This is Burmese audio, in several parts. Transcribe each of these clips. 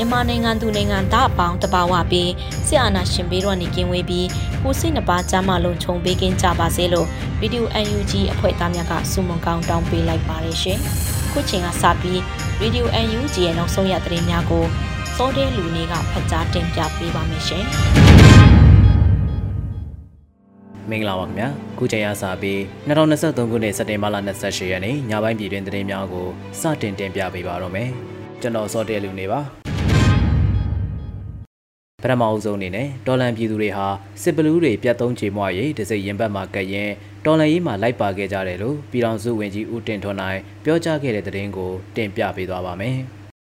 မြန်မာနိုင်ငံသူနိုင်ငံသားအပေါင်းတဘာဝပြီးဆရာနာရှင်ဘေးတော်နေကင်းဝေးပြီးကိုစိတ်နှပါကြားမလုံးခြုံပေးကင်းကြပါစေလို့ဗီဒီယို UNG အဖွဲ့သားများကဆုမွန်ကောင်းတောင်းပေးလိုက်ပါတယ်ရှင်။ခုချိန်ကစပြီးဗီဒီယို UNG ရဲ့နောက်ဆုံးရသတင်းများကိုစောတဲ့လူနေကဖတ်ကြားတင်ပြပေးပါမယ်ရှင်။မင်္ဂလာပါခင်ဗျာခုချိန်ရစာပြီး2023ခုနှစ်စက်တင်ဘာလ28ရက်နေ့ညပိုင်းပြည်တွင်သတင်းများကိုစတင်တင်ပြပေးပါတော့မယ်ကျွန်တော်စောတဲလူနေပါ ပထမအဆုံးအနေနဲ့တော်လန်ပြည်သူတွေဟာစစ်ဘလူးတွေပြတ်သုံးချေမွရေးတစိရင်ဘတ်မှာကရင်တော်လန်ရေးမှာလိုက်ပါခဲ့ကြတယ်လို့ပြည်တော်စုဝင်ကြီးဦးတင်ထွန်းနိုင်ပြောကြားခဲ့တဲ့သတင်းကိုတင်ပြပေးသွားပါမယ်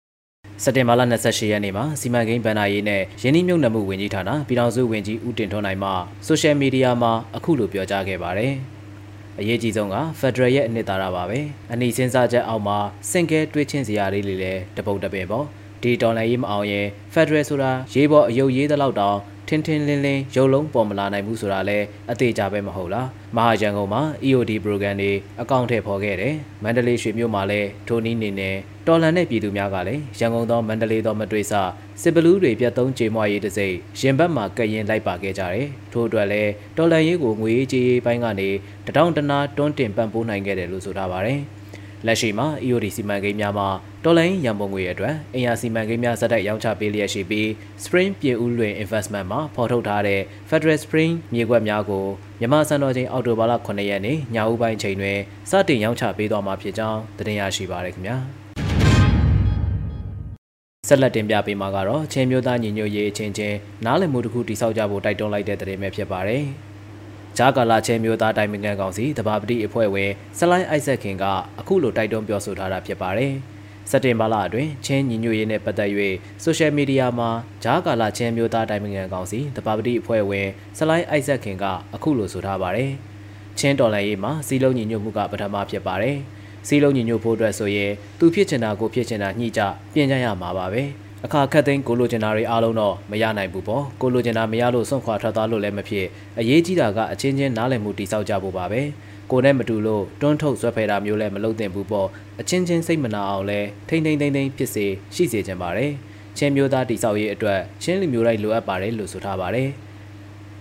။စက်တင်ဘာလ28ရက်နေ့မှာစီမံကိန်းဗန်နာရေးနဲ့ရင်းနှီးမြှုပ်နှံမှုဝန်ကြီးဌာနပြည်တော်စုဝင်ကြီးဦးတင်ထွန်းနိုင်မှဆိုရှယ်မီဒီယာမှာအခုလိုပြောကြားခဲ့ပါတယ်။အရေးကြီးဆုံးကဖက်ဒရယ်ရဲ့အနှစ်သာရပါပဲ။အနီစဉ်းစားချက်အောက်မှာစင်ကဲတွေးချင်းစရာလေးတွေလည်းတပုတ်တပင်ပေါ့။ ဒီတော်လှန်ရေးမအောင်ရင်ဖက်ဒရယ်ဆိုတာရေးပေါ်အယုတ်ရေးတဲ့လောက်တောင်ထင်းထင်းလင်းလင်းရုပ်လုံးပေါ်မလာနိုင်ဘူးဆိုတာလည်းအသေးကြပဲမဟုတ်လားမဟာရန်ကုန်မှာ EOD program တွေအကောင့်ထဲပေါ်ခဲ့တယ်မန္တလေးရွှေမြို့မှာလည်းထိုနည်းနေနဲ့တော်လန်တဲ့ပြည်သူများကလည်းရန်ကုန်သောမန္တလေးသောမတွေ့ဆစစ်ဘလူးတွေပြတ်သုံးကြေမွားရေးတစိရင်ဘတ်မှာကရင်လိုက်ပါခဲ့ကြတယ်ထို့အတွက်လည်းတော်လန်ရေးကိုငွေရေးကြေးရေးပိုင်းကနေတထောင်တနာတွန်းတင်ပံ့ပိုးနိုင်ခဲ့တယ်လို့ဆိုထားပါတယ် လက်ရှိမှာ EOD စီမံကိန်းများမှာတော်လိုင်းရန်ပုံငွေအတွက်အင်အားစီမံကိန်းများဇက်တိုက်ရောင်းချပေးလျက်ရှိပြီး Spring ပြည်ဦးလွင် Investment မှာဖော်ထုတ်ထားတဲ့ Federal Spring မြေကွက်များကိုမြန်မာစံတော်ချိန်အောက်တိုဘာလ9ရက်နေ့ညဦးပိုင်းချိန်တွင်စတင်ရောင်းချပေးသွားမှာဖြစ်ကြောင်းသတင်းရရှိပါရခင်ဗျာဆက်လက်တင်ပြပေးမှာကတော့ချင်းမျိုးသားညီညွတ်ရေးအချင်းချင်းနားလည်မှုတစ်ခုတိစောက်ကြဖို့တိုက်တွန်းလိုက်တဲ့သတင်းပဲဖြစ်ပါတယ်။ ဂျာကာလာချင်းမျိုးသားတိုင်ပင်ခံကောင်စီတဘာပတိအဖွဲ့ဝင်ဆလိုင်းအိုက်ဆက်ခင်ကအခုလိုတိုက်တွန်းပြောဆိုထားတာဖြစ်ပါတယ်။စက်တင်ဘာလအတွင်းချင်းညီညွတ်ရေးနဲ့ပတ်သက်၍ဆိုရှယ်မီဒီယာမှာဂျာကာလာချင်းမျိုးသားတိုင်ပင်ခံကောင်စီတဘာပတိအဖွဲ့ဝင်ဆလိုင်းအိုက်ဆက်ခင်ကအခုလိုဆိုထားပါတယ်။ချင်းတော်လှန်ရေးမှာစီလုံးညီညွတ်မှုကပထမဖြစ်ပါတယ်။စီလုံးညီညွတ်ဖို့အတွက်ဆိုရင်သူဖြစ်ချင်တာကိုဖြစ်ချင်တာညှိကြပြင်ကြရမှာပါပဲ။ အခါခက်သိန်းကိုလိုချင်တာတွေအားလုံးတော့မရနိုင်ဘူးပေါ့ကိုလိုချင်တာမရလို့စွန့်ခွာထွက်သွားလို့လည်းမဖြစ်အရေးကြီးတာကအချင်းချင်းနားလည်မှုတိစောက်ကြဖို့ပါပဲကိုနဲ့မတူလို့တွန်းထုတ်ဆွဲဖယ်တာမျိုးလည်းမလုပ်သင့်ဘူးပေါ့အချင်းချင်းစိတ်မနာအောင်လဲထိမ့်ထိမ့်ထိမ့်ထိမ့်ဖြစ်စေရှိစေချင်ပါတယ်ချင်းမျိုးသားတိစောက်ရေးအတွက်ချင်းလူမျိုးတိုင်းလိုအပ်ပါတယ်လို့ဆိုထားပါတယ်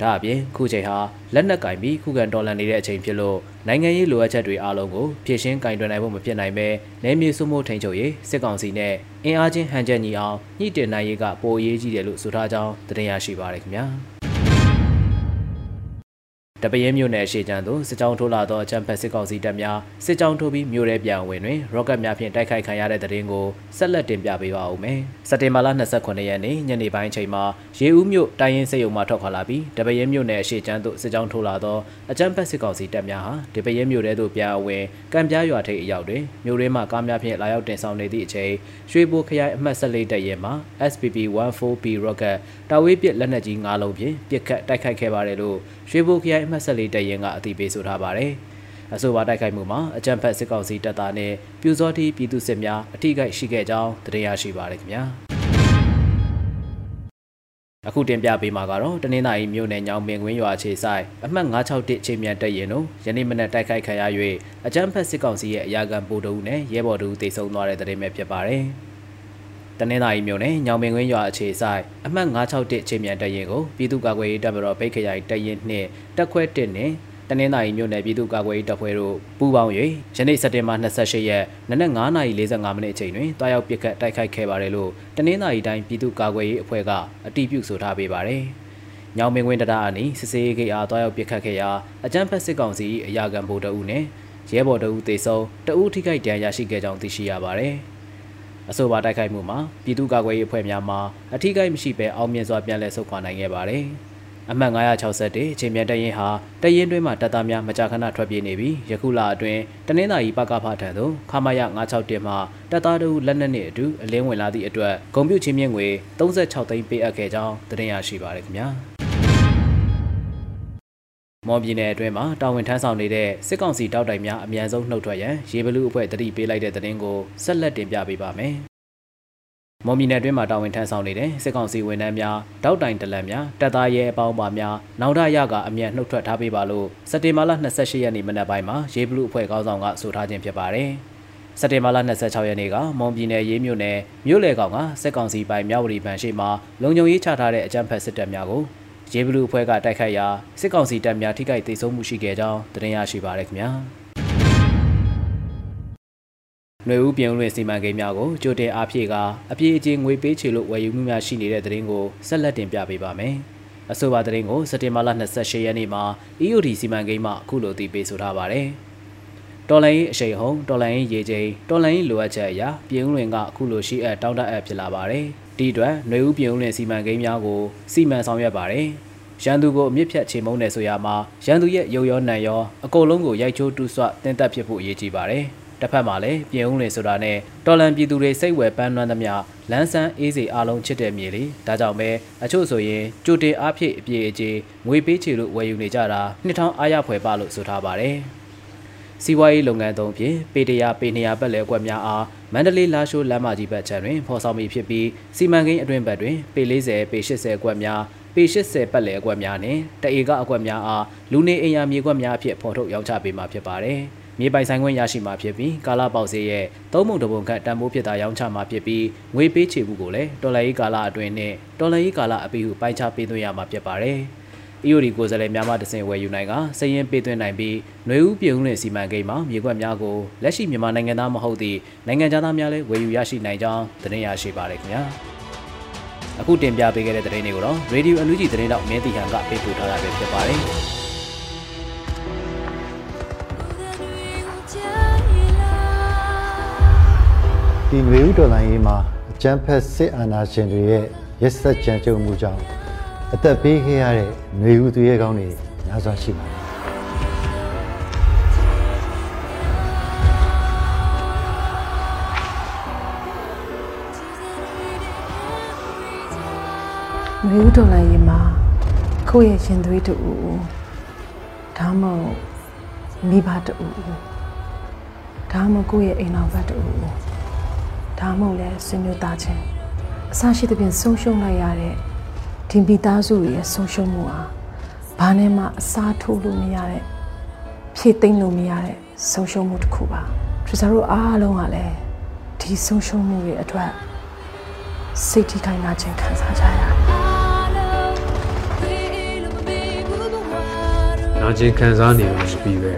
ဒါအပြင်ခုချိန်ဟာလက်နက်ကင်ပြီးခုခံတော်လှန်နေတဲ့အချိန်ဖြစ်လို့နိုင်ငံရေးလိုအပ်ချက်တွေအားလုံးကိုဖြည့်ရှင်းကင်တွယ်နိုင်ဖို့မဖြစ်နိုင်ပဲနယ်မြေစုမှုထိန်ချုပ်ရေးစစ်ကောင်စီနဲ့အင်အားချင်းဟန်ချက်ညီအောင်ညှိတင်နိုင်ရေးကပိုအရေးကြီးတယ်လို့ဆိုထားကြောင်းတင်ရရှိပါရခင်ဗျာ တပရဲမြို့နယ်ရှေ့ကျန်းသို့စစ်ကြောင်းထိုးလာသောအကြမ်းဖက်စစ်ကောင်စီတပ်များစစ်ကြောင်းထိုးပြီးမြို့ရဲပြန်ဝင်တွင်ရော့ကတ်များဖြင့်တိုက်ခိုက်ခံရတဲ့တဲ့ရင်ကိုဆက်လက်တင်ပြပေးပါဦးမယ်။စက်တင်ဘာလ29ရက်နေ့ညနေပိုင်းချိန်မှာရေဦးမြို့တိုင်းရင်စစ်ရုံမှထွက်ခွာလာပြီးတပရဲမြို့နယ်ရှေ့ကျန်းသို့စစ်ကြောင်းထိုးလာသောအကြမ်းဖက်စစ်ကောင်စီတပ်များဟာတပရဲမြို့ထဲသို့ပြန်အဝင်ကံပြားရွာထိပ်အရောက်တွင်မြို့ရဲမှကားများဖြင့်လာရောက်တင်ဆောင်နေသည့်အချိန်ရွှေဘိုခရိုင်အမှတ်14တပ်ရဲမှ SPP 14B rocket တာဝေးပစ်လက်နက်ကြီး၅လုံးဖြင့်ပစ်ခတ်တိုက်ခိုက်ခဲ့ပါတယ်လို့ရွှေဘိုခရိုင်အမှတ်14တပ်ရင်းကအသိပေးဆိုထားပါတယ်။အဆိုပါတိုက်ခိုက်မှုမှာအကြံဖက်စစ်ကောင်စီတပ်သားနဲ့ပြူစောတိပြည်သူစစ်များအထိကိရှိခဲ့ကြောင်းသိရရှိပါရခင်ဗျာ။အခုတင်ပြပေးမှာကတော့တနင်္သာရီမြို့နယ်ညောင်ပင်ကွင်းရွာခြေဆိုင်အမှတ်961ချိန်မြန်တက်ရင်တို့ယနေ့မနက်တိုက်ခိုက်ခံရ၍အကြမ်းဖက်စစ်ကောင်စီရဲ့အရာခံပို့တူနဲ့ရဲဘော်တို့တိုက်ဆုံသွားတဲ့တဲ့ရင်ပဲဖြစ်ပါတယ်။ တနင်္သာရီမြို့နယ်ညောင်ပင်ကွင်းရွာအခြေဆိုင်အမှတ်961ချိန်မြန်တရင်ကိုပြည်သူ့ကာကွယ်ရေးတပ်မတော်ပိတ်ခရိုင်တရင်နှင့်တက်ခွဲ1နှင့်တတနင်္သာရီမြို့နယ်ပြည်သူ့ကာကွယ်ရေးတပ်ဖွဲ့တို့ပူးပေါင်း၍ယနေ့စက်တင်ဘာ28ရက်နနက်9:45မိနစ်အချိန်တွင်တွားရောက်ပစ်ခတ်တိုက်ခိုက်ခဲ့ပါတယ်လို့တနင်္သာရီတိုင်းပြည်သူ့ကာကွယ်ရေးအဖွဲ့ကအတည်ပြုဆိုထားပေးပါတယ်။ညောင်မင်းဝင်းတရအနီးစစ်စေးဂိတ်အားတွားရောက်ပစ်ခတ်ခဲ့ရာအကြမ်းဖက်စစ်ကောင်စီအရာခံဗိုလ်တအုပ်နဲ့ရဲဘော်တအုပ်တေဆုံးတအုပ်ထိခိုက်ဒဏ်ရာရရှိခဲ့ကြောင်းသိရှိရပါတယ်။ အဆိုပါတိုက်ခိုက်မှုမှာပြည်သူ့ကာကွယ်ရေးအဖွဲ့များမှအထိကိမရှိဘဲအောင်မြင်စွာပြန်လည်ဆုတ်ခွာနိုင်ခဲ့ပါတယ်။အမှတ်961ချိန်မြန်တရင်ဟာတရင်တွင်းမှာတပ်သားများမကြာခဏထွက်ပြေးနေပြီးယခုလအတွင်းတနင်္သာရီပကဖထံသို့ခမာယ961မှတပ်သားတို့လက်နက်နှင့်အတူအလင်းဝင်လာသည့်အတွက်ဂုံပြုချင်းမြင့်ငွေ36သိန်းပေးအပ်ခဲ့ကြောင်းတင်ရရှိပါရခင်ဗျာ မော်ပြည်နယ်အတွင်းမှာတာဝန်ထမ်းဆောင်နေတဲ့စစ်ကောင်စီတောက်တိုင်များအမြန်ဆုံးနှုတ်ထွက်ရန်ရေဘလူအဖွဲ့တတိပေးလိုက်တဲ့သတင်းကိုဆက်လက်တင်ပြပေးပါမယ်။မော်ပြည်နယ်အတွင်းမှာတာဝန်ထမ်းဆောင်နေတဲ့စစ်ကောင်စီဝန်ထမ်းများတောက်တိုင်တလန်များတပ်သားရဲအပေါင်းပါများနောက်ထရကအမြန်နှုတ်ထွက်ထားပေးပါလို့စက်တင်ဘာလ28ရက်နေ့မနက်ပိုင်းမှာရေဘလူအဖွဲ့ခေါင်းဆောင်ကဆိုထားခြင်းဖြစ်ပါတယ်။စက်တင်ဘာလ26ရက်နေ့ကမွန်ပြည်နယ်ရေးမြို့နယ်မြို့လယ်ကောင်ကစစ်ကောင်စီပိုင်မြဝတီဘဏ်ရှိမှလုံခြုံရေးချထားတဲ့အကြမ်းဖက်စစ်တပ်များကို ရေးဘလူအဖွဲ့ကတိုက်ခိုက်ရာစစ်ကောင်စီတပ်များထိခိုက်ဒေဆုံးမှုရှိခဲ့ကြောင်းသတင်းရရှိပါရခင်ဗျာ။ຫນွေဦးပြင်ဦးလွင်စီမံကိန်းများကိုကြိုတင်အားဖြည့်ကာအပြည့်အကျဉ်ငွေပေးချေလို့ဝယ်ယူမှုများရှိနေတဲ့သတင်းကိုဆက်လက်တင်ပြပေးပါမယ်။အဆိုပါသတင်းကိုစက်တင်ဘာလ28ရက်နေ့မှာ EOD စီမံကိန်းမှအခုလိုတည်ပေးဆိုထားပါတယ်။ တော်လိုင်းအရှိန်ဟုန်တော်လိုင်းရေချိန်တော်လိုင်းလိုအပ်ချက်အရာပြင်ဦးလွင်ကအခုလိုရှိအပ်တောင်းတအပ်ဖြစ်လာပါတယ်။ဒီအတွက်ຫນွေဦးပြင်ဦးလွင်စီမံကိန်းများကိုစီမံဆောင်ရွက်ပါတယ်။ရန်သူကိုအမြင့်ဖြတ်ချေမုန်းတယ်ဆိုရမှာရန်သူရဲ့ရုပ်ရောနံရောအကုန်လုံးကိုရိုက်ချိုးတူးဆွတင်းတက်ဖြစ်ဖို့အရေးကြီးပါတယ်။တစ်ဖက်မှာလည်းပြင်ဦးလင်ဆိုတာနဲ့တော်လန်ပြည်သူတွေစိတ်ဝယ်ပန်းလွှမ်းသမျှလန်းဆန်းအေးစီအားလုံးချစ်တဲ့မြေလေဒါကြောင့်ပဲအချို့ဆိုရင်ကြိုတင်အားဖြည့်အပြေအကျေငွေပေးချေလို့ဝယ်ယူနေကြတာနှစ်ထောင်အားရဖွယ်ပါလို့ဆိုထားပါတယ် စီးပွားရေးလုပ်ငန်းသုံးဖြင့်ပေတရာပေ200ဘက်လဲအကွက်များအားမန္တလေးလာရှိုးလမ်းမကြီးဘက်ခြမ်းတွင်ဖော်ဆောင်ပြီးဖြစ်ပြီးစီမံကိန်းအတွင်းဘက်တွင်ပေ40ပေ80အကွက်များပေ80ပတ်လည်အကွက်များနှင့်တအေကအကွက်များအားလူနေအိမ်ယာမြေကွက်များအဖြစ်ဖော်ထုတ်ရောင်းချပေးမှာဖြစ်ပါတယ်။မြေပိုင်ဆိုင်ခွင့်ရရှိမှာဖြစ်ပြီးကာလပေါက်စေးရဲ့သုံးပုံတပုံခန့်တန်ဖိုးဖြစ်တာရောင်းချမှာဖြစ်ပြီးငွေပေးချေမှုကိုလည်းတော်လိုင်းကာလအတွင်းနဲ့တော်လိုင်းကာလအပြီးဟုပိုင်းခြားပေးသွင်းရမှာဖြစ်ပါတယ်။ EOD ကိုယ်စားလှယ်များမှတစဉ်ဝယ်ယူနိုင်ကစည်ရင်ပေးသွင်းနိုင်ပြီးຫນွေဦးပြည်ဦးလင်စီမံကိန်းမှာမြေကွက်များကိုလက်ရှိမြန်မာနိုင်ငံသားမဟုတ်သည့်နိုင်ငံသားများလည်းဝယ်ယူရရှိနိုင်ကြောင်းသတင်းရရှိပါရခင်ဗျာအခုတင်ပြပေးခဲ့တဲ့သတင်းတွေကိုတော့ Radio NUG သတင်းတော့မင်းတီဟန်ကပေးပို့ထားတာပဲဖြစ်ပါတယ်ဒီမျိုးတော်လိုင်းရေးမှာအကျန်းဖက်စစ်အာဏာရှင်တွေရဲ့ရက်စက်ကြံကြုံမှုကြောင့် အသက်ပေးခဲ့ရတဲ့ຫນွေဥသူရဲကောင်းတွေများစွာရှိပါတယ်နွေဦးတော်လိုင်းရင်မှာကိုယ့်ရဲ့ရှင်သွေးတူဒါမှမဟုတ်မိဘတူဒါမှမဟုတ်ကိုယ့်ရဲ့အိမ်တော်ဘက်တူဒါမှမဟုတ်လဲဆွေမျိုးသားချင်းအစရှိသဖြင့်ဆုံးရှုံးလိုက်ရတဲ့ ဒီမိသားစုရဲ့ဆုံးရှုံးမှုဟာဘာနဲ့မှအစားထိုးလို့မရတဲ့ဖြည့်သိမ့်လို့မရတဲ့ဆုံးရှုံးမှုတစ်ခုပါထရီဆာတို့အားလုံးကလည်းဒီဆုံးရှုံးမှုတွေအတွက်စိတ်ထိခိုက်နာခြင်းခံစားကြရတယ်နာကျင်ခံစားနေလို့ပြီးပဲ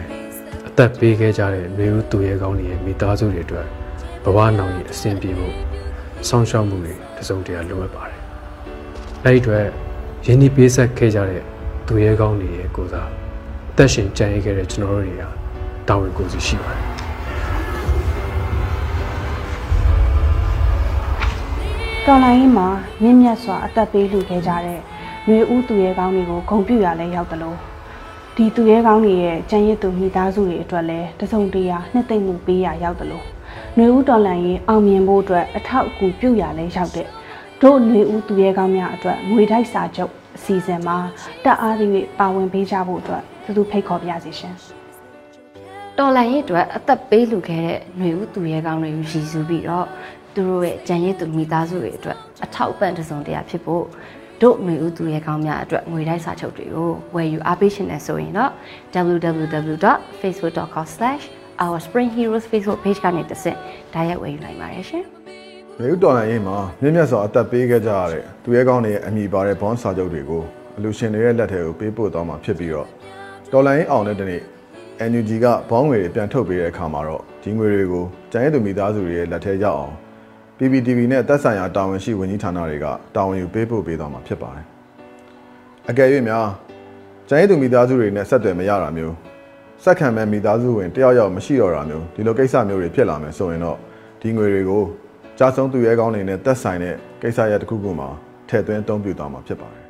အသက်ပေးခဲ့ကြတဲ့မျိုးသူရဲကောင်းတွေရဲ့မိသားစုတွေအတွက်ဘဝနောင်ရင်အဆင်ပြေဖို့စောင့်ရှောက်မှုတွေတစုံတရာလိုအပ်ပါတယ်။ အဲ့ဒီအတွက်ယင်းဒီပေးဆက်ခဲ့ကြတဲ့သူရဲကောင်းတွေရဲ့ကိုစားအသက်ရှင်ကြံ့ရခဲ့တဲ့ကျွန်တော်တို့တွေကတာဝန်ကိုယ်စီရှိပါတယ်။တော်လိုင်းမှာမြင့်မြတ်စွာအသက်ပေးလူခဲ့ကြတဲ့မျိုးဦးသူရဲကောင်းတွေကိုဂုံပြူရလဲရောက်တယ်လို့ဒီသူရဲကောင်းတွေရဲ့ကြံရစ်သူမိသားစုတွေအတွက်လည်းတစုံတရာနှစ်သိမ့်မှုပေးရရောက်တယ်လို့ຫນွေဦးတော်လန်ရင်အောင်မြင်ဖို့အတွက်အထောက်အကူပြုရလဲရောက်တဲ့ တို့ຫນွေဦးသူရဲကောင်းများအတွက်ငွေတိုက်စာချုပ်အစီအစဉ်မှာတက်အားသည့်ပါဝင်ပေးကြဖို့အတွက်သူသူဖိတ်ခေါ်ပါရစေရှင်တော်လန်ရဲ့အတွက်အသက်ပေးလူခဲ့တဲ့ຫນွေဦးသူရဲကောင်းတွေကိုရည်စူးပြီးတော့သူတို့ရဲ့ကြံရည်သူမိသားစုတွေအတွက်အထောက်အပံ့တစုံတရာဖြစ်ဖို့တို့ຫນွေဦးသူရဲကောင်းများအတွက်ငွေတိုက်စာချုပ်တွေကိုဝယ်ယူအားပေးရှင်နေဆိုရင်တော့ www.facebook.com/ our Spring Heroes Facebook page ကနေတစ်ဆင့်ဓာတ်ရိုက်ဝယ်ယူနိုင်ပါတယ်ရှင်။ မြေဥတော်လိုင်းရေးမှာမြင့်မြတ်စွာအသက်ပေးခဲ့ကြရတဲ့သူရဲကောင်းတွေရဲ့အမိပါတဲ့ဘွန်စာချုပ်တွေကိုအလူရှင်တွေရဲ့လက်ထဲကိုပေးပို့သွားမှာဖြစ်ပြီးတော့တော်လိုင်းအောင်တဲ့တနေ့ NUG ကဘောင်းငွေတွေပြန်ထုတ်ပေးတဲ့အခါမှာတော့ဒီငွေတွေကိုကျန်ရည်သူမိသားစုတွေရဲ့လက်ထဲရောက်အောင် PPTV နဲ့သက်ဆိုင်ရာတာဝန်ရှိဝန်ကြီးဌာနတွေကတာဝန်ယူပေးဖို့ပေးသွားမှာဖြစ်ပါတယ်။အကယ်၍များကျန်ရည်သူမိသားစုတွေနဲ့ဆက်သွယ်မရတာမျိုးစက်ခံမဲ့မိသားစုဝင်တယောက်ယောက်မရှိတော့တာမျိုးဒီလိုကိစ္စမျိုးတွေဖြစ်လာမယ်ဆိုရင်တော့ဒီငွေတွေကို ကြားဆုံးသူရဲကောင်းတွေနဲ့သက်ဆိုင်တဲ့ကိစ္စရပ်တစ်ခုခုမှာထည့်သွင်းအသုံးပြုသွားမှာဖြစ်ပါတယ်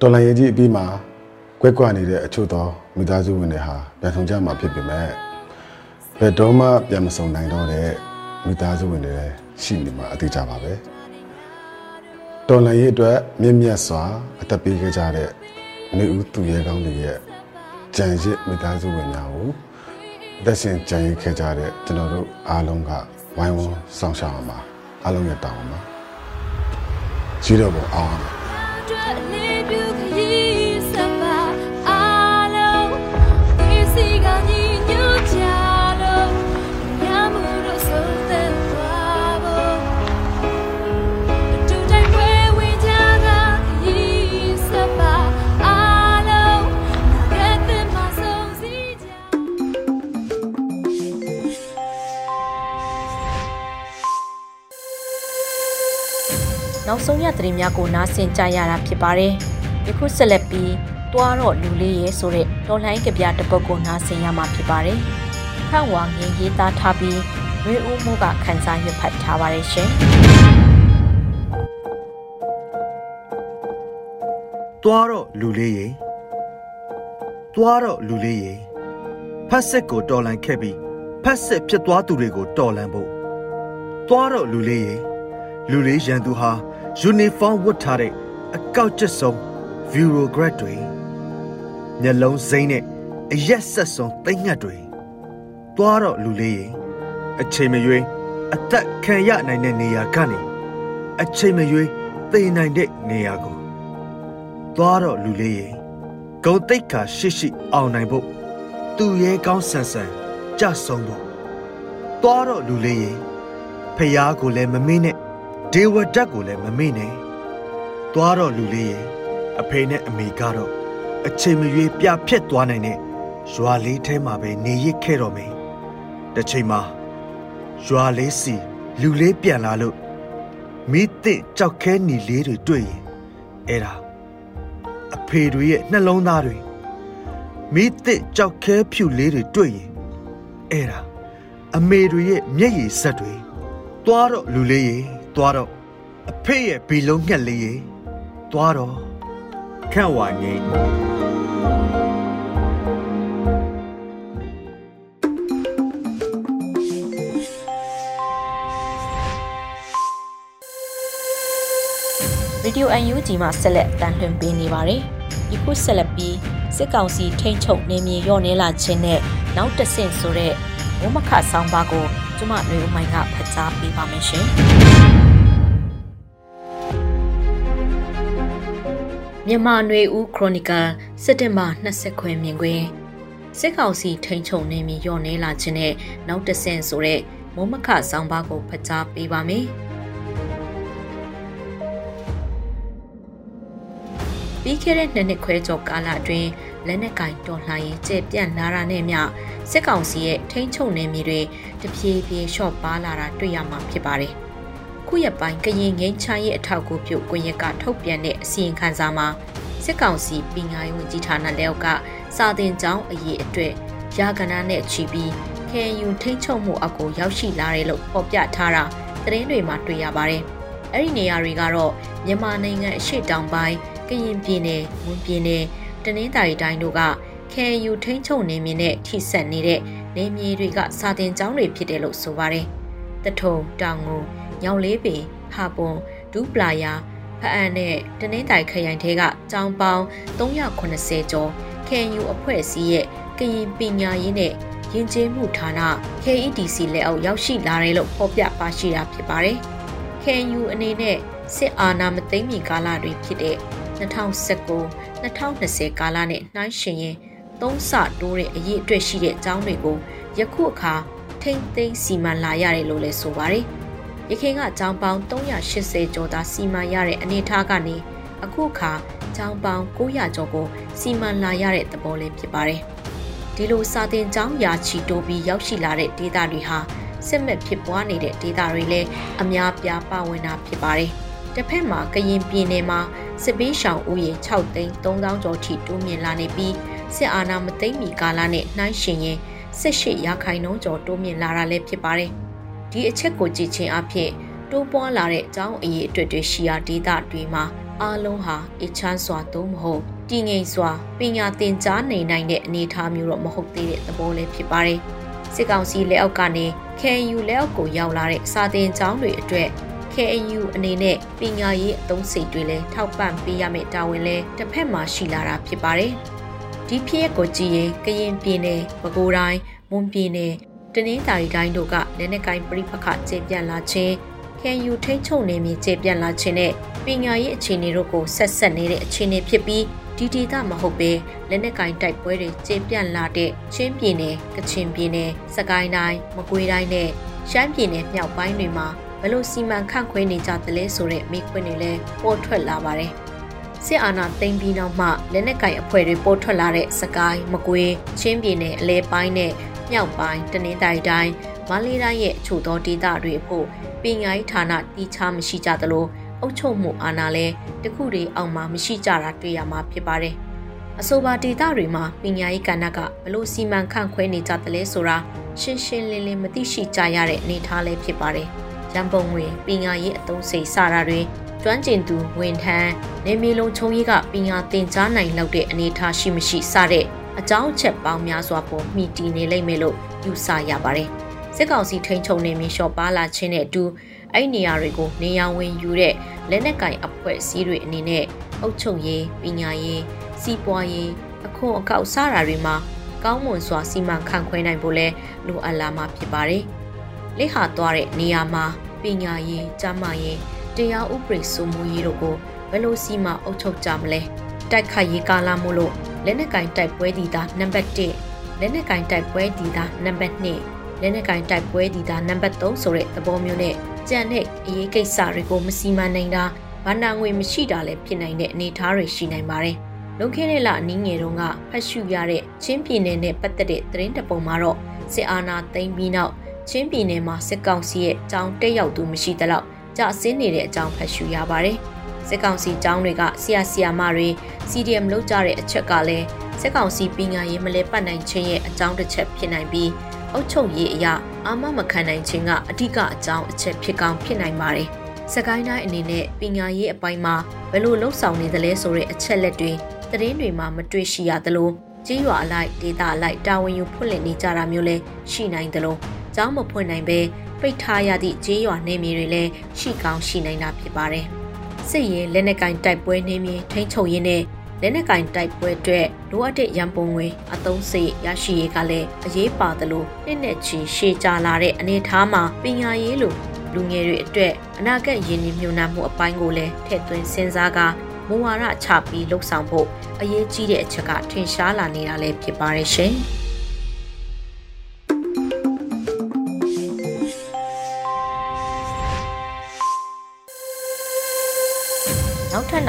တော်လိုင်းရေးကြီးအပြီးမှာကွက်ကွက်နေတဲ့အချို့သောမိသားစုဝင်တွေဟာပြန်ဆောင်ကြမှာဖြစ်ပေမဲ့ဘယ်တော့မှပြန်မဆောင်နိုင်တော့တဲ့မိသားစုဝင်တွေလည်းရှိနေမှာအသေးကြပါပဲတော်လိုင်းရေးအတွက်မြင့်မြတ်စွာအသက်ပေးခဲ့ကြတဲ့နေဦးသူရဲကောင်းတွေရဲ့ကြံရစ်မိသားစုဝင်များကိုအသက်ရှင်ကြံရစ်ခဲ့ကြတဲ့ကျွန်တော်တို့အားလုံးက ဝိုင်းဝန်းဆောင်ရှောက်အောင်ပါအားလုံးရဲ့တောင်းပါကြီးတော့ပေါ်အောင်ပါ နောက်ဆုံးရသတင်းများကိုနားဆင်ကြရတာဖြစ်ပါတယ်။ယခုဆက်လက်ပြီးတွားတော့လူလေးရဲဆိုတဲ့တော်လှန်ရေးကြပြတစ်ပုဒ်ကိုနားဆင်ရမှာဖြစ်ပါတယ်။ခန့်ဝါငင်းရေးသားထားပြီးရွေးဦးမှုကခန်းစားရွတ်ဖတ်ထားပါတယ်ရှင်။သွားတော့လူလေးရေသွားတော့လူလေးရေဖက်စစ်ကိုတော်လန်ခဲ့ပြီးဖက်စစ်ဖြစ်သွားသူတွေကိုတော်လန်ဖို့သွားတော့လူလေးရေလူလေးရန်သူဟာ ယူနီဖောင်းဝတ်ထားတဲ့အကောက်ကျစ်ဆုံး bureaucrat တွေမျက်လုံးစိမ့်နဲ့အရက်ဆက်ဆုံးသိမ့်ငတ်တွေသွားတော့လူလေးရေအချိန်မရွေးအသက်ခံရနိုင်တဲ့နေရာကနေအချိန်မရွေးသိနိုင်တဲ့နေရာကိုသွားတော့လူလေးရေဂုံတိတ်ခါရှိရှိအောင်နိုင်ဖို့သူရဲကောင်းဆန်ဆန်ကြဆုံးဖို့သွားတော့လူလေးရေဖះကိုလည်းမမေ့နဲ့ ဒေဝဒတ်ကိုလည်းမမေ့နဲ့သွားတော့လူလေးရေအဖေနဲ့အမေကတော့အချိန်မရွေးပြဖြတ်သွားနိုင်တဲ့ရွာလေးထဲမှာပဲနေရစ်ခဲ့တော့မယ်တစ်ချိန်မှာရွာလေးစီလူလေးပြန်လာလို့မိသင့်ကြောက်ခဲနီလေးတွေတွေ့ရင်အဲ့ဒါအဖေတွေရဲ့နှလုံးသားတွေမိသစ်ကြောက်ခဲဖြူလေးတွေတွေ့ရင်အဲ့ဒါအမေတွေရဲ့မျက်ရည်ဆက်တွေသွားတော့လူလေးရေ သွားတော့အဖေရဲ့ဘီလုံးငှက်လေးရေသွားတော့ခန့်ဝါငိမ့်ရေဒီယို UNG မှာဆက်လက်တန်လှန်ပေးနေပါတယ်။ဒီခုဆက်လက်ပြီးစစ်ကောင်စီထိန်းချုပ်နေမြေရော့နေလာခြင်းနဲ့နောက်တစ်ဆင့်ဆိုတဲ့ဝမခဆောင်းပါးကိုကျမမျိုးမိုင်ကဖတ်ကြားပေးပါမယ်ရှင်။ မြန်မာနွေဦးခရိုနီကယ်စက်တင်ဘာ20ခွဲမြင်ကွင်းစစ်ကောင်စီထိန်းချုပ်နေမြေရော့နေလာခြင်းနဲ့နောက်တစ်ဆင့်ဆိုတဲ့မုံမခဆောင်းပါးကိုဖတ်ကြားပေးပါမယ်။ပြီးခဲ့တဲ့နှစ်နှစ်ခွဲကျော်ကာလအတွင်းလက်နက်ကင်တော်လှန်ရေးကျပြန့်လာတာနဲ့မျှစစ်ကောင်စီရဲ့ထိန်းချုပ်နေမြေတွေတဖြည်းဖြည်းလျှော့ပါလာတာတွေ့ရမှာဖြစ်ပါတယ်။ ခုရက်ပိုင်းကရင်ငိမ့်ချရေးအထောက်အကူပြုကွန်ရက်ကထုတ်ပြန်တဲ့အစီရင်ခံစာမှာစစ်ကောင်စီပညာရေးဝန်ကြီးဌာနလက်အောက်ကစာသင်ကျောင်းအရေးအတွက်ရာဂနာနဲ့ချီပြီး KNU ထိန်းချုပ်မှုအကူရောက်ရှိလာတယ်လို့ဖော်ပြထားတာသတင်းတွေမှာတွေ့ရပါတယ်။အဲ့ဒီနေရာတွေကတော့မြန်မာနိုင်ငံအရှေ့တောင်ပိုင်းကရင်ပြည်နယ်၊မွန်ပြည်နယ်တနင်္သာရီတိုင်းတို့က KNU ထိန်းချုပ်နေမြင်တဲ့ထိဆက်နေတဲ့နေမြေတွေကစာတင်ကျောင်းတွေဖြစ်တယ်လို့ဆိုပါတယ်။တထုံတောင်ငူ ညောင်လေးပင်ဟာပွန်ဒူးပလာယာဖအံနဲ့တနင်္သာရီခရိုင်ထဲကကျောင်းပေါင်း380ကျော် KNU အဖွဲ့အစည်းရဲ့ကရင်ပညာရေးနဲ့ယဉ်ကျေးမှုဌာန KEDC လက်အောက်ရောက်ရှိလာတယ်လို့ဖော်ပြပါရှိတာဖြစ်ပါတယ်။ KNU အနေနဲ့စစ်အာဏာမသိမ်းမီကာလတွေဖြစ်တဲ့2019-2020ကာလနဲ့နှိုင်းယှဉ်ရင်သုံးဆတိုးတဲ့အရေးအတွက်ရှိတဲ့အကြောင်းတွေကိုယခုအခါထိမ့်သိမ်းစီမံလာရတယ်လို့လည်းဆိုပါတယ်။ ရခိုင်ကကျောင်းပေါင်း380ကျော်သာစီမံရတဲ့အနေအထားကနေအခုအခါကျောင်းပေါင်း900ကျော်ကိုစီမံလာရတဲ့သဘောလေးဖြစ်ပါတယ်။ဒီလိုစာတင်ကျောင်းရာချီတိုးပြီးရောက်ရှိလာတဲ့ဒေသတွေဟာစစ်မဲ့ဖြစ်ပွားနေတဲ့ဒေသတွေလည်းအများပြားပါဝင်တာဖြစ်ပါတယ်။တစ်ဖက်မှာကရင်ပြည်နယ်မှာစစ်ပေးရှောင်ဦးရေ6သိန်း3000ကျော်ထိတိုးမြင့်လာနေပြီးစစ်အာဏာမသိမ်းမီကာလနဲ့နှိုင်းယှဉ်ရင်18ရာခိုင်နှုန်းကျော်တိုးမြင့်လာတာလည်းဖြစ်ပါတယ်။ ဒီအချက်ကိုကြည့်ချင်းအဖြစ်တိုးပွားလာတဲ့အကြောင်းအရေးအတွက်တွေရှိရာဒေသတွေမှာအားလုံးဟာအချမ်းစွာသို့မဟုတ်တည်ငြိမ်စွာပညာသင်ကြားနေနိုင်တဲ့အနေအထားမျိုးတော့မဟုတ်သေးတဲ့သဘောလည်းဖြစ်ပါတယ်။စစ်ကောင်စီလက်အောက်ကနေ KNU လက်အောက်ကိုရောက်လာတဲ့စာသင်ကျောင်းတွေအတွက် KNU အနေနဲ့ပညာရေးအသုံးစိတ်တွေလည်းထောက်ပံ့ပေးရမယ့်တာဝန်လည်းတစ်ဖက်မှာရှိလာတာဖြစ်ပါတယ်။ဒီဖြစ်ရပ်ကိုကြည့်ရင်ကရင်ပြည်နယ်၊ပဲခူးတိုင်း၊မွန်ပြည်နယ် တနင်္သာရီတိုင်းတို့ကလက်နက်ကိုင်ပြိပခကျေပြန့်လာခြင်းခံယူထိန်းချုပ်နေမြေကျေပြန့်လာခြင်းနဲ့ပညာရေးအခြေအနေတို့ကိုဆက်ဆက်နေတဲ့အခြေအနေဖြစ်ပြီးဒီဒေသမဟုတ်ပဲလက်နက်ကင်တိုက်ပွဲတွေကျေပြန့်လာတဲ့ချင်းပြည်နယ်ကချင်ပြည်နယ်စကိုင်းတိုင်းမကွေးတိုင်းနဲ့ရှမ်းပြည်နယ်မြောက်ပိုင်းတွေမှာဘလို့စီမံခန့်ခွဲနေကြသလဲဆိုတဲ့မိခွန်းတွေလည်းပေါ်ထွက်လာပါတယ်စစ်အာဏာသိမ်းပြီးနောက်မှလက်နက်ကင်အဖွဲ့တွေပေါ်ထွက်လာတဲ့စကိုင်းမကွေးချင်းပြည်နယ်အလဲပိုင်းနဲ့ မြောက်ပိုင်းတနင်္သာရီတိုင်းမန္တလေးတိုင်းရဲ့အချို့သောဒေသတွေအဖို့ပညာရေးဌာနတီးခြားမရှိကြသလိုအုပ်ချုပ်မှုအာဏာလည်းတခုတည်းအောင်မှမရှိကြတာတွေ့ရမှာဖြစ်ပါတယ်။အဆိုပါဒေသတွေမှာပညာရေးကဏ္ဍကဘလို့စီမံခန့်ခွဲနေကြသလဲဆိုတာရှင်းရှင်းလင်းလင်းမသိရှိကြရတဲ့အနေအထားလည်းဖြစ်ပါတယ်။ရန်ပုံငွေပညာရေးအသုံးစိတ်စတာတွေကျွမ်းကျင်သူဝန်ထမ်းနေမီလုံးချုံကြီးကပညာသင်ကြားနိုင်လောက်တဲ့အနေအထားရှိမရှိစတဲ့ အကြောင်းအချက်ပေါင်းများစွာပေါ်မှီတည်နေလိမ့်မယ်လို့ယူဆရပါတယ်။စစ်ကောင်စီထိန်းချုပ်နေမင်းလျှော့ပါလာခြင်းနဲ့အတူအဲ့နေရာတွေကိုနေရာဝင်ယူတဲ့လက်နက်ကင်အဖွဲ့အစည်းတွေအနေနဲ့အုပ်ချုပ်ရေးပညာရေးစီးပွားရေးအခွန်အကောက်စတာတွေမှာကောင်းမွန်စွာစီမံခန့်ခွဲနိုင်ဖို့လဲလိုအပ်လာမှာဖြစ်ပါတယ်။လက်ဟာသွားတဲ့နေရာမှာပညာရေး၊ကျန်းမာရေးတရားဥပဒေစိုးမိုးရေးတို့ကိုဘယ်လိုစီမံအုပ်ချုပ်ကြမလဲ။တိုက်ခိုက်ရေးကာလမို့လို့ လက်နက်ကင်တိုက်ပွဲဒီတာနံပါတ်1လက်နက်ကင်တိုက်ပွဲဒီတာနံပါတ်2လက်နက်ကင်တိုက်ပွဲဒီတာနံပါတ်3ဆိုတဲ့သဘောမျိုးနဲ့ကြံတဲ့အရေးကိစ္စတွေကိုမစီမံနိုင်တာဗန္နာငွေမရှိတာလည်းဖြစ်နိုင်တဲ့အနေအထားတွေရှိနိုင်ပါတယ်။လုံခဲတဲ့လအနည်းငယ်တုန်းကဖတ်ရှုရတဲ့ချင်းပြည်နယ်နဲ့ပတ်သက်တဲ့သတင်းတပုံမှာတော့စစ်အာဏာသိမ်းပြီးနောက်ချင်းပြည်နယ်မှာစစ်ကောင်စီရဲ့ကြောင်းတက်ရောက်သူမရှိသလောက်ကြဆင်းနေတဲ့အကြောင်းဖတ်ရှုရပါတယ်။ စစ်ကောင်စီကြောင်းတွေကဆရာဆရာမတွေ CDM လုပ်ကြတဲ့အချက်ကလည်းစစ်ကောင်စီပညာရေးမလဲပတ်နိုင်ခြင်းရဲ့အကြောင်းတစ်ချက်ဖြစ်နိုင်ပြီးအုတ်ချုပ်ရေးအရာအာမမခံနိုင်ခြင်းကအဓိကအကြောင်းအချက်ဖြစ်ကောင်းဖြစ်နိုင်ပါတယ်။စကိုင်းတိုင်းအနေနဲ့ပညာရေးအပိုင်းမှာဘယ်လိုလှုပ်ဆောင်နေသလဲဆိုတဲ့အချက်လက်တွေသတင်းတွေမှာမတွေ့ရှိရသလိုကြေးရွာအလိုက်ဒေတာအလိုက်တာဝန်ယူဖွင့်လှစ်နေကြတာမျိုးလည်းရှိနိုင်သလိုကျောင်းမဖွင့်နိုင်ပဲပိတ်ထားရသည့်ကြေးရွာနေမြေတွေလည်းရှိကောင်းရှိနိုင်တာဖြစ်ပါတယ်။ စစ်ရေးလက်နက်ကင်တိုက်ပွဲနေမြေထိန်းချုပ်ရင်းနဲ့လက်နက်ကင်တိုက်ပွဲအတွက်လိုအပ်တဲ့ရန်ပုံငွေအသုံးစရိတ်ရရှိရေးကလည်းအရေးပါသလိုနှစ်နဲ့ချီရှေ့ကြာလာတဲ့အနေအထားမှာပညာရေးလိုလူငယ်တွေအတွက်အနာဂတ်ရင်းနှီးမြှုပ်နှံမှုအပိုင်းကိုလည်းထည့်သွင်းစဉ်းစားကာမူဝါဒချပြီးလှုပ်ဆောင်ဖို့အရေးကြီးတဲ့အချက်ကထင်ရှားလာနေတာလည်းဖြစ်ပါရဲ့ရှင်။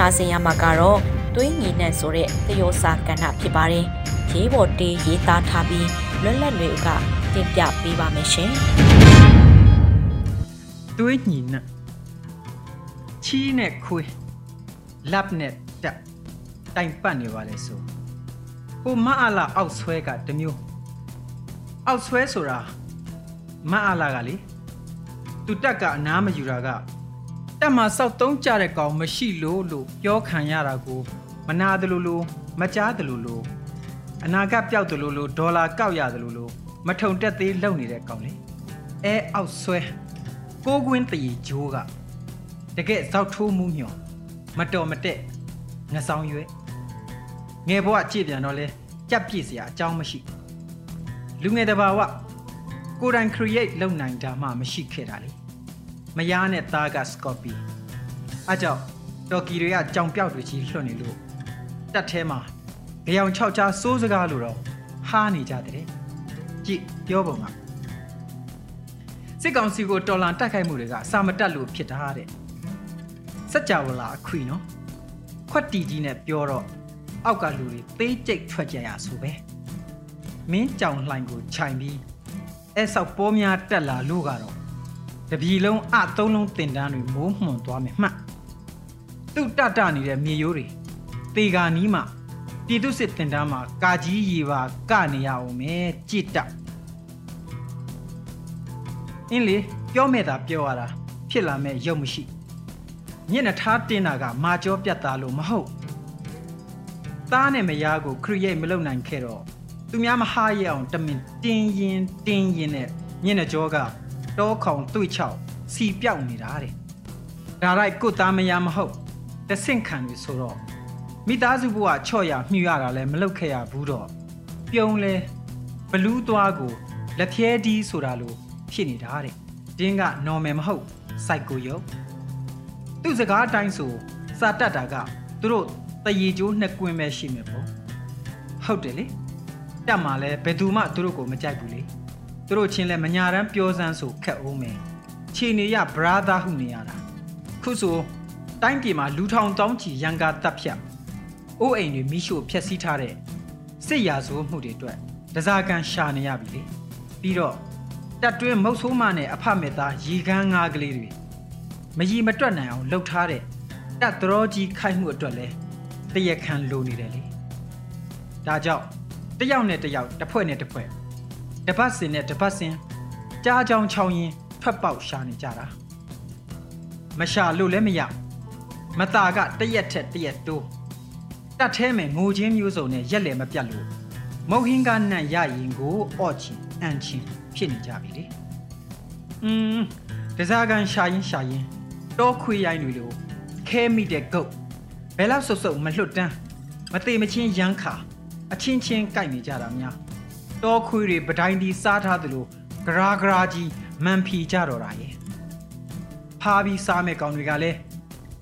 နောက်ထပ်နာဆင်ရမှာကတော့သွေးငီနှံဆိုတဲ့သယောစာကဏ္ဍဖြစ်ပါတယ်။ရေးပေါ်တေးရေးသားထားပြီးလွတ်လပ်တွေကတင်ပြပေးပါမယ်ရှင်။သွေးညီနှံချီးနဲ့ခွေးလက်နဲ့တက်တိုင်ပတ်နေပါလေဆို။ဟိုမအားလာအောက်ဆွဲကတမျိုးအောက်ဆွဲဆိုတာမအားလာကလေသူတက်ကအနားမယူတာက တက်မှာစောက်သုံးကြတဲ့ကောင်မရှိလို့လို့ပြောခံရတာကိုမနာတယ်လို့လို့မကြားတယ်လို့လို့အနာဂတ်ပျောက်တယ်လို့လို့ဒေါ်လာကောက်ရတယ်လို့လို့မထုံတက်သေးလုံနေတဲ့ကောင်လေအဲအောက်ဆွဲကိုကွင်းတည်ဂျိုးကတကယ်ဇောက်ထိုးမှုညော်မတော်မတက်ငဆောင်ရွယ်ငယ်ဘဝကြည့်ပြန်တော့လဲကြက်ပြည့်စရာအကြောင်းမရှိလူငယ်တဘာဝကိုယ်တိုင် create လုပ်နိုင်တာမှမရှိခဲ့တာလေ မယားနဲ့သားက Scorpy အကြောင်းတော်ကီတွေကကြောင်ပြောက်တွေကြီးလွှတ်နေလို့တက်ထဲမှာကြောင်၆ချာစိုးစကားလို့တော့ဟားနေကြတဲ့ကြည့်ပြောပုံကစစ်ကောင်စီကိုတော်လန်တိုက်ခိုက်မှုတွေကစာမတက်လို့ဖြစ်တာတဲ့စัจ java လာအခွေနော်ခွက်တီကြီးနဲ့ပြောတော့အောက်ကလူတွေသေးကြိတ်ထွက်ကြရဆိုပဲမင်းကြောင်လှိုင်ကိုခြိုင်ပြီးအဲဆောက်ပိုးများတက်လာလို့ကတော့ တပြီလုံးအသုံးလုံးတင်တန်းတွေမိုးမှွန်သွားမယ်မှတ်သူ့တတနေတဲ့မြေရိုးတွေတေဂာနီးမှပြည်သူစစ်တင်တန်းမှာကာကြီးရီပါကနေရအောင်မယ်ကြည်တက်အင်းလေပြောမဲ့တာပြောရတာဖြစ်လာမဲ့ရုပ်မရှိညနေထားတင်းတာကမာကျောပြတ်သားလို့မဟုတ်သားနဲ့မယားကိုခရီးရိတ်မလုပ်နိုင်ခဲ့တော့သူများမဟားရအောင်တမင်တင်းရင်တင်းရင်နဲ့ညနေကျောက တောခေါင်တွေ့ချောက်စီပြောက်နေတာတဲ့ဒါရိုက်ကိုသားမယားမဟုတ်တဆင့်ခံပြီဆိုတော့မိသားစုဘဝချော့ရမြှူရတာလည်းမလုပ်ခဲ့ရဘူးတော့ပြုံးလဲဘလူးသွားကိုလက်ဖြဲဒီဆိုတာလိုဖြစ်နေတာတဲ့တင်းက normal မဟုတ် psycho ရုပ်သူ့စကားအတိုင်းဆိုစာတတ်တာကသူတို့တရေကျိုးနှစ်ကွင်းပဲရှိမယ်ပေါ့ဟုတ်တယ်လေတက်မှာလဲဘယ်သူမှသူတို့ကိုမကြိုက်ဘူးလေ သူတို့ချင်းလဲမညာတမ်းပြောစမ်းဆိုခက်အောင်မယ်ခြေနေရ brother ဟုနေရတာခုဆိုတိုင်းပြည်မှာလူထောင်တောင်းချီရန်ကာတပ်ဖြတ်အိုးအိမ်တွေမိရှို့ဖျက်ဆီးထားတဲ့စစ်ရာဇဝမှုတွေအတွက်တစားကန်ရှာနေရပြီလေပြီးတော့တက်တွင်းမုတ်ဆိုးမနဲ့အဖမေသားရီကန်းငါးကလေးတွေမကြီးမတွက်နိုင်အောင်လှုပ်ထားတဲ့တက်သရောကြီးခိုက်မှုအတွက်လဲတရက်ခံလိုနေတယ်လေဒါကြောင့်တယောက်နဲ့တယောက်တစ်ဖွဲ့နဲ့တစ်ဖွဲ့ တပတ်စင်နဲ့တပတ်စင်ကြားချောင်းချောင်းရင်ထွက်ပေါက်ရှာနေကြတာမရှာလို့လည်းမရမတာကတရက်ထက်တရက်တိုးတတ်သေးမယ်ငိုချင်းမျိုးစုံနဲ့ရက်လည်မပြတ်လို့မုတ်ဟင်းကနန့်ရရင်ကိုအော့ချင်အန်ချင်ဖြစ်နေကြပြီလေอืมဒစားကန်ရှာရင်ရှာရင်တော့ခွေရိုင်းတွေလိုခဲမိတဲ့ဂုတ်ဘယ်လောက်ဆုပ်ဆုပ်မလွတ်တန်းမသေးမချင်းရမ်းခါအချင်းချင်းကြိုက်နေကြတာများ တောခွေတွေပတိုင်းဒီစားထားသလိုဂရာဂရာကြီးမန်ဖီကြတော့တာရဲ့ဖားပြီးစားမဲ့ကောင်တွေကလည်း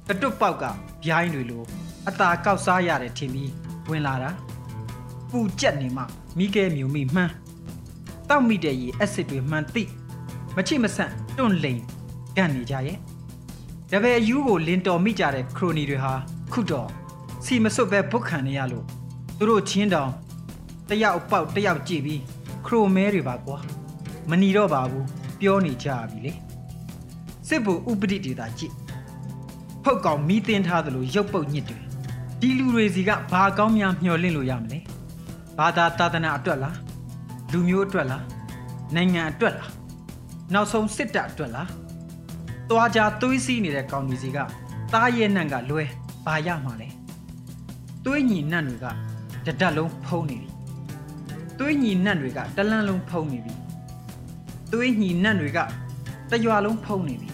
ကတွတ်ပေါက်ကဗျိုင်းတွေလိုအตาကောက်စားရတယ်ထင်ပြီးဝင်လာတာပူကြက်နေမှမိခဲမြုံမိမှန်းတောက်မိတဲ့ရေအက်ဆစ်တွေမှန်သိမချိမဆန့်တွန့်လိန်ကန်နေကြရဲ့တပည့်အယူကိုလင်တော်မိကြတဲ့ခရိုနီတွေဟာခုတော့စီမစွတ်ပဲဘုတ်ခံနေရလို့သူတို့ချင်းတောင် တယောက်ပေါက်တယောက်ကြည့်ပြီးခရိုမဲတွေပါကွာမหนีတော့ပါဘူးပြောနေကြပြီလေစစ်ဘူဥပဒိတေတာကြည့်ဖုတ်ကောင်မီးတင်ထားသလိုရုပ်ပုတ်ညစ်တွေဒီလူတွေစီကဘာကောင်းများမျှော်လင့်လို့ရမလဲဘာသာသာသနာအတွက်လားလူမျိုးအတွက်လားနိုင်ငံအတွက်လားနောက်ဆုံးစစ်တပ်အတွက်လားသွားကြသွေးစီးနေတဲ့ကောင်ကြီးစီကတားရဲ့နန့်ကလွဲဘာရမှာလဲသွေးညီနန့်တွေကတဒတ်လုံးဖုံးနေပြီ သွေးညီနန့်တွေကတလန်းလုံးဖုံးနေပြီသွေးညီနန့်တွေကတရွာလုံးဖုံးနေပြီ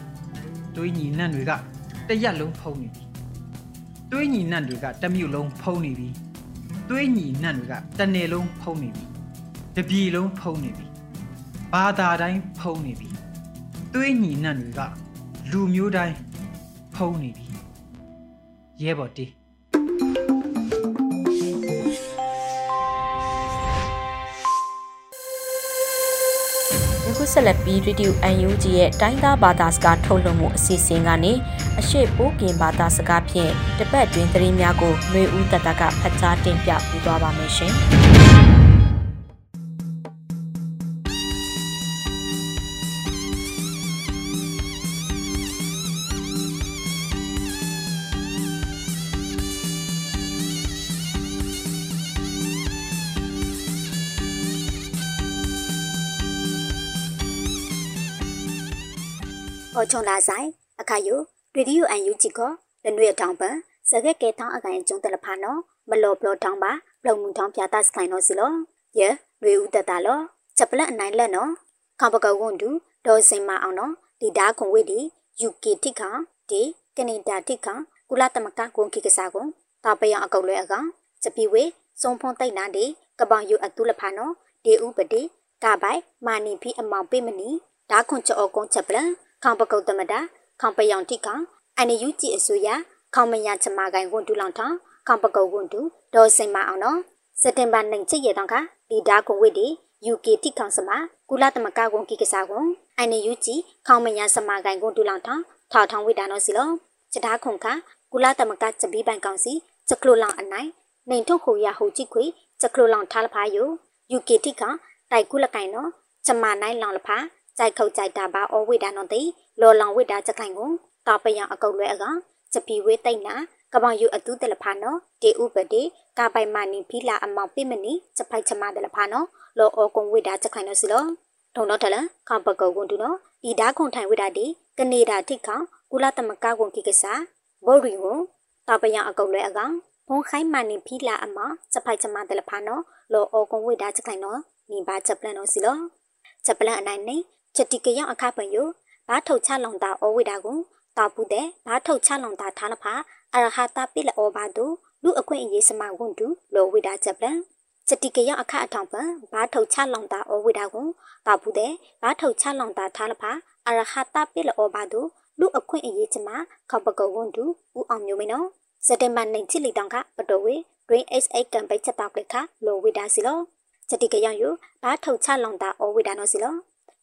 သွေးညီနန့်တွေကတရက်လုံးဖုံးနေပြီသွေးညီနန့်တွေကတမြို့လုံးဖုံးနေပြီသွေးညီနန့်တွေကတနယ်လုံးဖုံးနေပြီတပြည်လုံးဖုံးနေပြီဘာသာတိုင်းဖုံးနေပြီသွေးညီနန့်တွေကလူမျိုးတိုင်းဖုံးနေပြီရဲဘော်တီး ခုဆက်လက်ပြီး Radio UNG ရဲ့တိုင်းသားဘာသာစကားထုတ်လွှင့်မှုအစီအစဉ်ကနေအရှိပိုးကင်ဘာသာစကားဖြင့်တပတ်တွင်သတင်းများကိုຫນွေဦးတတကဖတ်ကြားတင်ပြပေးသွားပါမယ်ရှင်။ ဟောချုံလာဆိုင်အခါယိုရေဒီယိုအန်ယူဂျီကိုလနွေထောင်ပန်စကဲကဲထောင်းအကန်ကျုံတလဖာနော်မလော်ဘလော်ထောင်းပါလုံမှုထောင်းပြတာစကိုင်းနော်စီလောယေရေဦးတတလောချက်ပလက်အနိုင်လက်နော်ခေါပကောက်ဝွန်တူဒေါ်စင်မအောင်နော်ဒီဒါခွန်ဝိဒီ UK တိခါဒီကနေဒါတိခါကုလသမကကွန်ခိကစားကွန်တာပယံအကုတ်လွဲအကောင်ချက်ပီဝေစုံဖုံတိတ်နာဒီကပောင်ယူအတူလဖာနော်ဒီဥပတိကပိုင်မာနီဖီအမောင်ပိမနီဒါခွန်ချောကုန်းချက်ပလန် ခေါပကုတ်တမတာခေါပယောင်တိကအန်ယူကြည်အစိုးရခေါမညာချမကိုင်ဝန်တူလောင်ထောင်းခေါပကုတ်ဝန်တူဒေါ်စင်မအောင်နော်စက်တင်ဘာနိုင်ချစ်ရတော့ကဒီဒါကွန်ဝိဒီ UK တိခေါစမကုလသမကကွန်ကိကစားကွန်အန်ယူကြည်ခေါမညာစမကိုင်ဝန်တူလောင်ထောင်းထောက်ထောင်းဝိဒါနော်စီလောစတာခုန်ခကုလသမဂ္ဂချက်ပြီးပိုင်ကောင်စီချက်ခလိုလောင်အနိုင်နိုင်ထုတ်ခုရဟိုကြည့်ခွေချက်ခလိုလောင်ထားလဖာယို UK တိကတိုက်ကုလကိုင်နော်ချမနိုင်လောင်လဖာ ကြိုက်ခုတ်ကြိုက်တာပါအဝိဒါနော်တိလော်လောင်ဝိဒါချက်ခိုင်ကိုတာပယံအကုတ်လွဲအကချက်ပြီးဝေးတိတ်နာကပောင်ယူအတူးတယ်လဖာနော်တေဥပတိကာပိုင်မနီဖီလာအမောင်ပိမနီချက်ဖိုက်ချမတယ်လဖာနော်လောအောကုံဝိဒါချက်ခိုင်နော်စီလောထုံတော့ထလခပကောကွန်တူနော်ဤဒါခွန်ထိုင်ဝိဒါဒီကနေဒါထိခေါကုလသမဂ္ဂကွန်ကိကစားဘော်ရီကိုတာပယံအကုတ်လွဲအကောင်ဘုံခိုင်းမနီဖီလာအမောင်ချက်ဖိုက်ချမတယ်လဖာနော်လောအောကုံဝိဒါချက်ခိုင်နော်နိဘာချက်ပလန်နော်စီလောချက်ပလန်အနိုင်နေ ချက်တိကရောက်အခပံယဘာထုတ်ချလောင်တာအဝိဒါကိုတာပူတဲ့ဘာထုတ်ချလောင်တာထားလဖာအရဟတာပိလအောဘာဒုလူအခွင့်အရေးစမဝန်တူလောဝိဒါချက်ပလန်စတိကရအခအထောင်ပံဘာထုတ်ချလောင်တာအဝိဒါကိုတာပူတဲ့ဘာထုတ်ချလောင်တာထားလဖာအရဟတာပိလအောဘာဒုလူအခွင့်အရေးချမခောက်ပကောဝန်တူဦးအောင်မျိုးမင်းနော်စက်တင်ဘာနိုင်ချစ်လီတောင်ကပတော်ဝေ Green SA ကံပိတ်ချက်တောက်ကလခလောဝိဒါစီလောစတိကရယူဘာထုတ်ချလောင်တာအဝိဒါနော်စီလော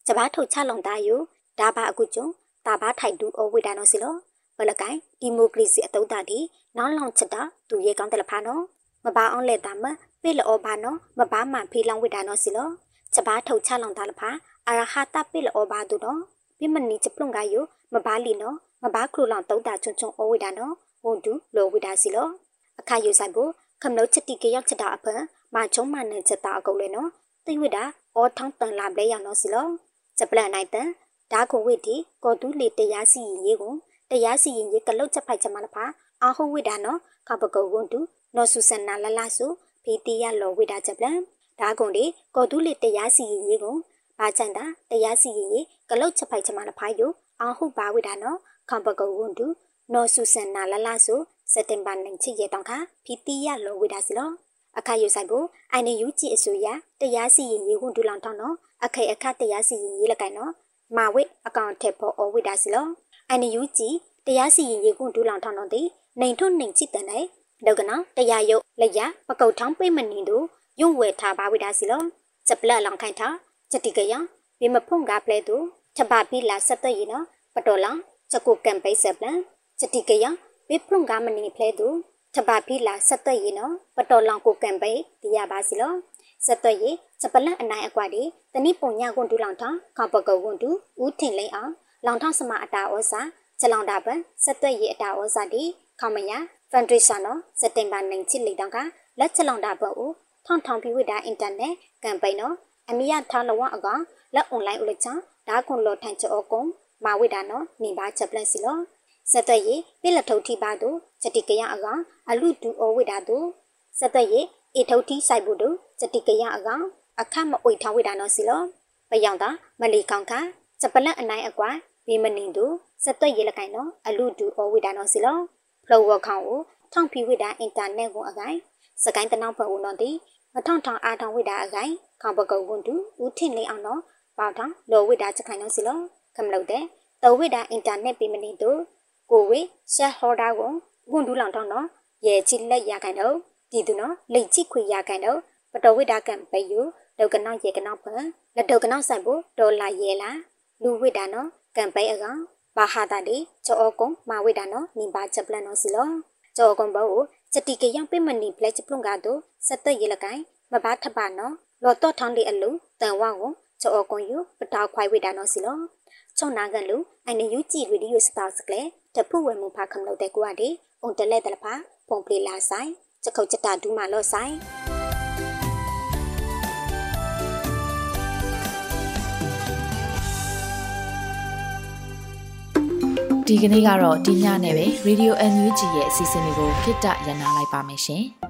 စဘာထုတ်ချလောင်တာယူဒါဘာအခုကျုံတာဘာထိုက်တူအဝိဒါနော်စီလောဘလကိုင်ဒီမိုကရေစီအတုံးတာဒီနောင်းလောင်ချက်တာသူရဲကောင်းတယ်လဖာနော်မပါအောင်လက်တာမပိလောဘာနော်မပါမှဖေးလောင်ဝိဒါနော်စီလောစဘာထုတ်ချလောင်တာလဖာအရဟတာပိလောဘာတူနော်ပြမနီချပလုံကယူမပါလီနော်မပါခလူလောင်တုံးတာချွန်ချွန်အဝိဒါနော်ဝန်တူလောဝိဒါစီလောအခါယူဆိုင်ဖို့ခမလို့ချက်တီကရောက်ချက်တာအဖန်မချုံမနဲ့ချက်တာအကုတ်လေနော်သိဝိတာအောထောင်းတန်လာပလဲရောက်နော်စီလော ချက်ပလန်နိုင်တန်ဒါခုဝိတီကောတူးလေတရားစီရင်ရေးကိုတရားစီရင်ရေးကလုတ်ချက်ဖိုက်ချက်မလဖာအာဟုဝိတာနော်ခပကုတ်ဝန်တူနော်ဆူဆန်နာလလဆူဖီတီရလောဝိတာချက်ပလန်ဒါကုန်ဒီကောတူးလေတရားစီရင်ရေးကိုဘာချန်တာတရားစီရင်ရေးကလုတ်ချက်ဖိုက်ချက်မလဖာယိုအာဟုဘာဝိတာနော်ခပကုတ်ဝန်တူနော်ဆူဆန်နာလလဆူစက်တင်ဘာနိုင်ချစ်ရတောင်ခဖီတီရလောဝိတာစီလော အခါယူဆိုင်ဖို့အိုင်နေယူကြည့်အစိုးရတရားစီရင်ရေးဝန်တူလောင်ထောင်းနော်အခေအခတရားစီရင်ရေးလကိုင်နော်မာဝိအကောင့်ထက်ဖို့အဝိဒါစီလောအိုင်နေယူကြည့်တရားစီရင်ရေးဝန်တူလောင်ထောင်းနော်ဒီနိုင်ထွန်းနိုင်ချစ်တဲ့နိုင်ဒေါကနာတရားရုပ်လက်ရပကုတ်ထောင်းပိမနေတို့ယုံဝဲထားပါဝိဒါစီလောစပလက်လောင်ခိုင်ထားချက်တိကရဘေမဖုန်ကပလဲတို့ထပပီလာဆက်တဲ့ရနော်ပတော်လောင်ချက်ကိုကံပိဆက်ပလန်ချက်တိကရဘေဖုန်ကမနေဖလဲတို့ ထပါဖီလာဆက်သွက်ရနော်ပတော်လောင်ကိုကံပိတရားပါစီလောဆက်သွက်ရစပလန့်အနိုင်အကွာဒီတနိပုံညကွန်တူလောင်ထောင်းခေါပကုတ်ကွန်တူဦးထင်လိမ့်အောင်လောင်ထောင်းစမအတာဩစာချက်လောင်တာပန်ဆက်သွက်ရအတာဩစာဒီခေါမယာဖန်ဒရေးရှနော်စက်တင်ဘာနိုင်ချစ်လိတောင်ကလက်ချက်လောင်တာပန်ဦးထောင်းထောင်းပြီးဝိတာအင်တာနက်ကမ်ပိန်းနော်အမိယထားလဝအကောင်လက်အွန်လိုင်းဦးလက်ချာဒါခွန်လောထိုင်ချောကုံမာဝိတာနော်နေပါချက်ပလက်စီလော စက်သွက်ရပိလက်ထုတ်ထိပါတို့ချက်တိကရအကောင်အလူတူအဝိတာတို့စက်သွက်ရအေထုတ်တီဆိုင်ဘူးတို့ချက်တိကရအကောင်အခမအွေထောင်းဝိတာနော်စီလောပယောင်တာမလီကောင်ခစပလက်အနိုင်အကွာဘေမနင်းတို့စက်သွက်ရလကိုင်နော်အလူတူအဝိတာနော်စီလောဖလောဝခေါင်ကိုထောင်ဖီဝိတာအင်တာနက်ကိုအကိုင်စကိုင်းတနောက်ဖဝနော်တီမထောင်ထောင်အားထောင်ဝိတာအကိုင်ခေါပကုတ်ဝန်တူဦးထင်လေးအောင်နော်ပေါထောင်လောဝိတာချက်ခိုင်နော်စီလောကမလို့တဲ့တော်ဝိတာအင်တာနက်ပေးမနေတို့ ကိုဝေရှက်ဟော်ဒါကိုဝန်တူလောင်ထောင်းနော်ရဲချီလက်ရခိုင်တော့ဒီသူနော်လိတ်ချိခွေရခိုင်တော့ပတော်ဝိတာကံပဲယူဒေါကနောက်ရေကနောက်ဖန်လက်ဒေါကနောက်ဆိုင်ဖို့ဒေါ်လာရဲလားလူဝိတာနော်ကံပဲအကောင်ဘာဟာတာဒီချောကုံမာဝိတာနော်နိဘာချက်ပလန်နော်စီလောချောကုံဘောစတိကယံပိမနီပလက်ချပလုံကတော့စက်သက်ရလကိုင်မဘာထပါနော်လော်တော့ထောင်းလေးအလူတန်ဝါကိုချောကုံယူပတောက်ခွိုင်ဝိတာနော်စီလော ချုံနာကန်လူအိုင်နေယူကြည့်ရီဒီယိုစတာစကလေတဖူဝဲမှုဖာခမလို့တဲ့ကွာဒီအွန်တလဲတလဖာပုံပလီလာဆိုင်ချက်ခုတ်ချက်တာဒူးမာလော့ဆိုင်ဒီကနေ့ကတော့ဒီညနဲ့ပဲ Radio NUG ရဲ့အစီအစဉ်လေးကိုခਿੱတရနာလိုက်ပါမယ်ရှင်။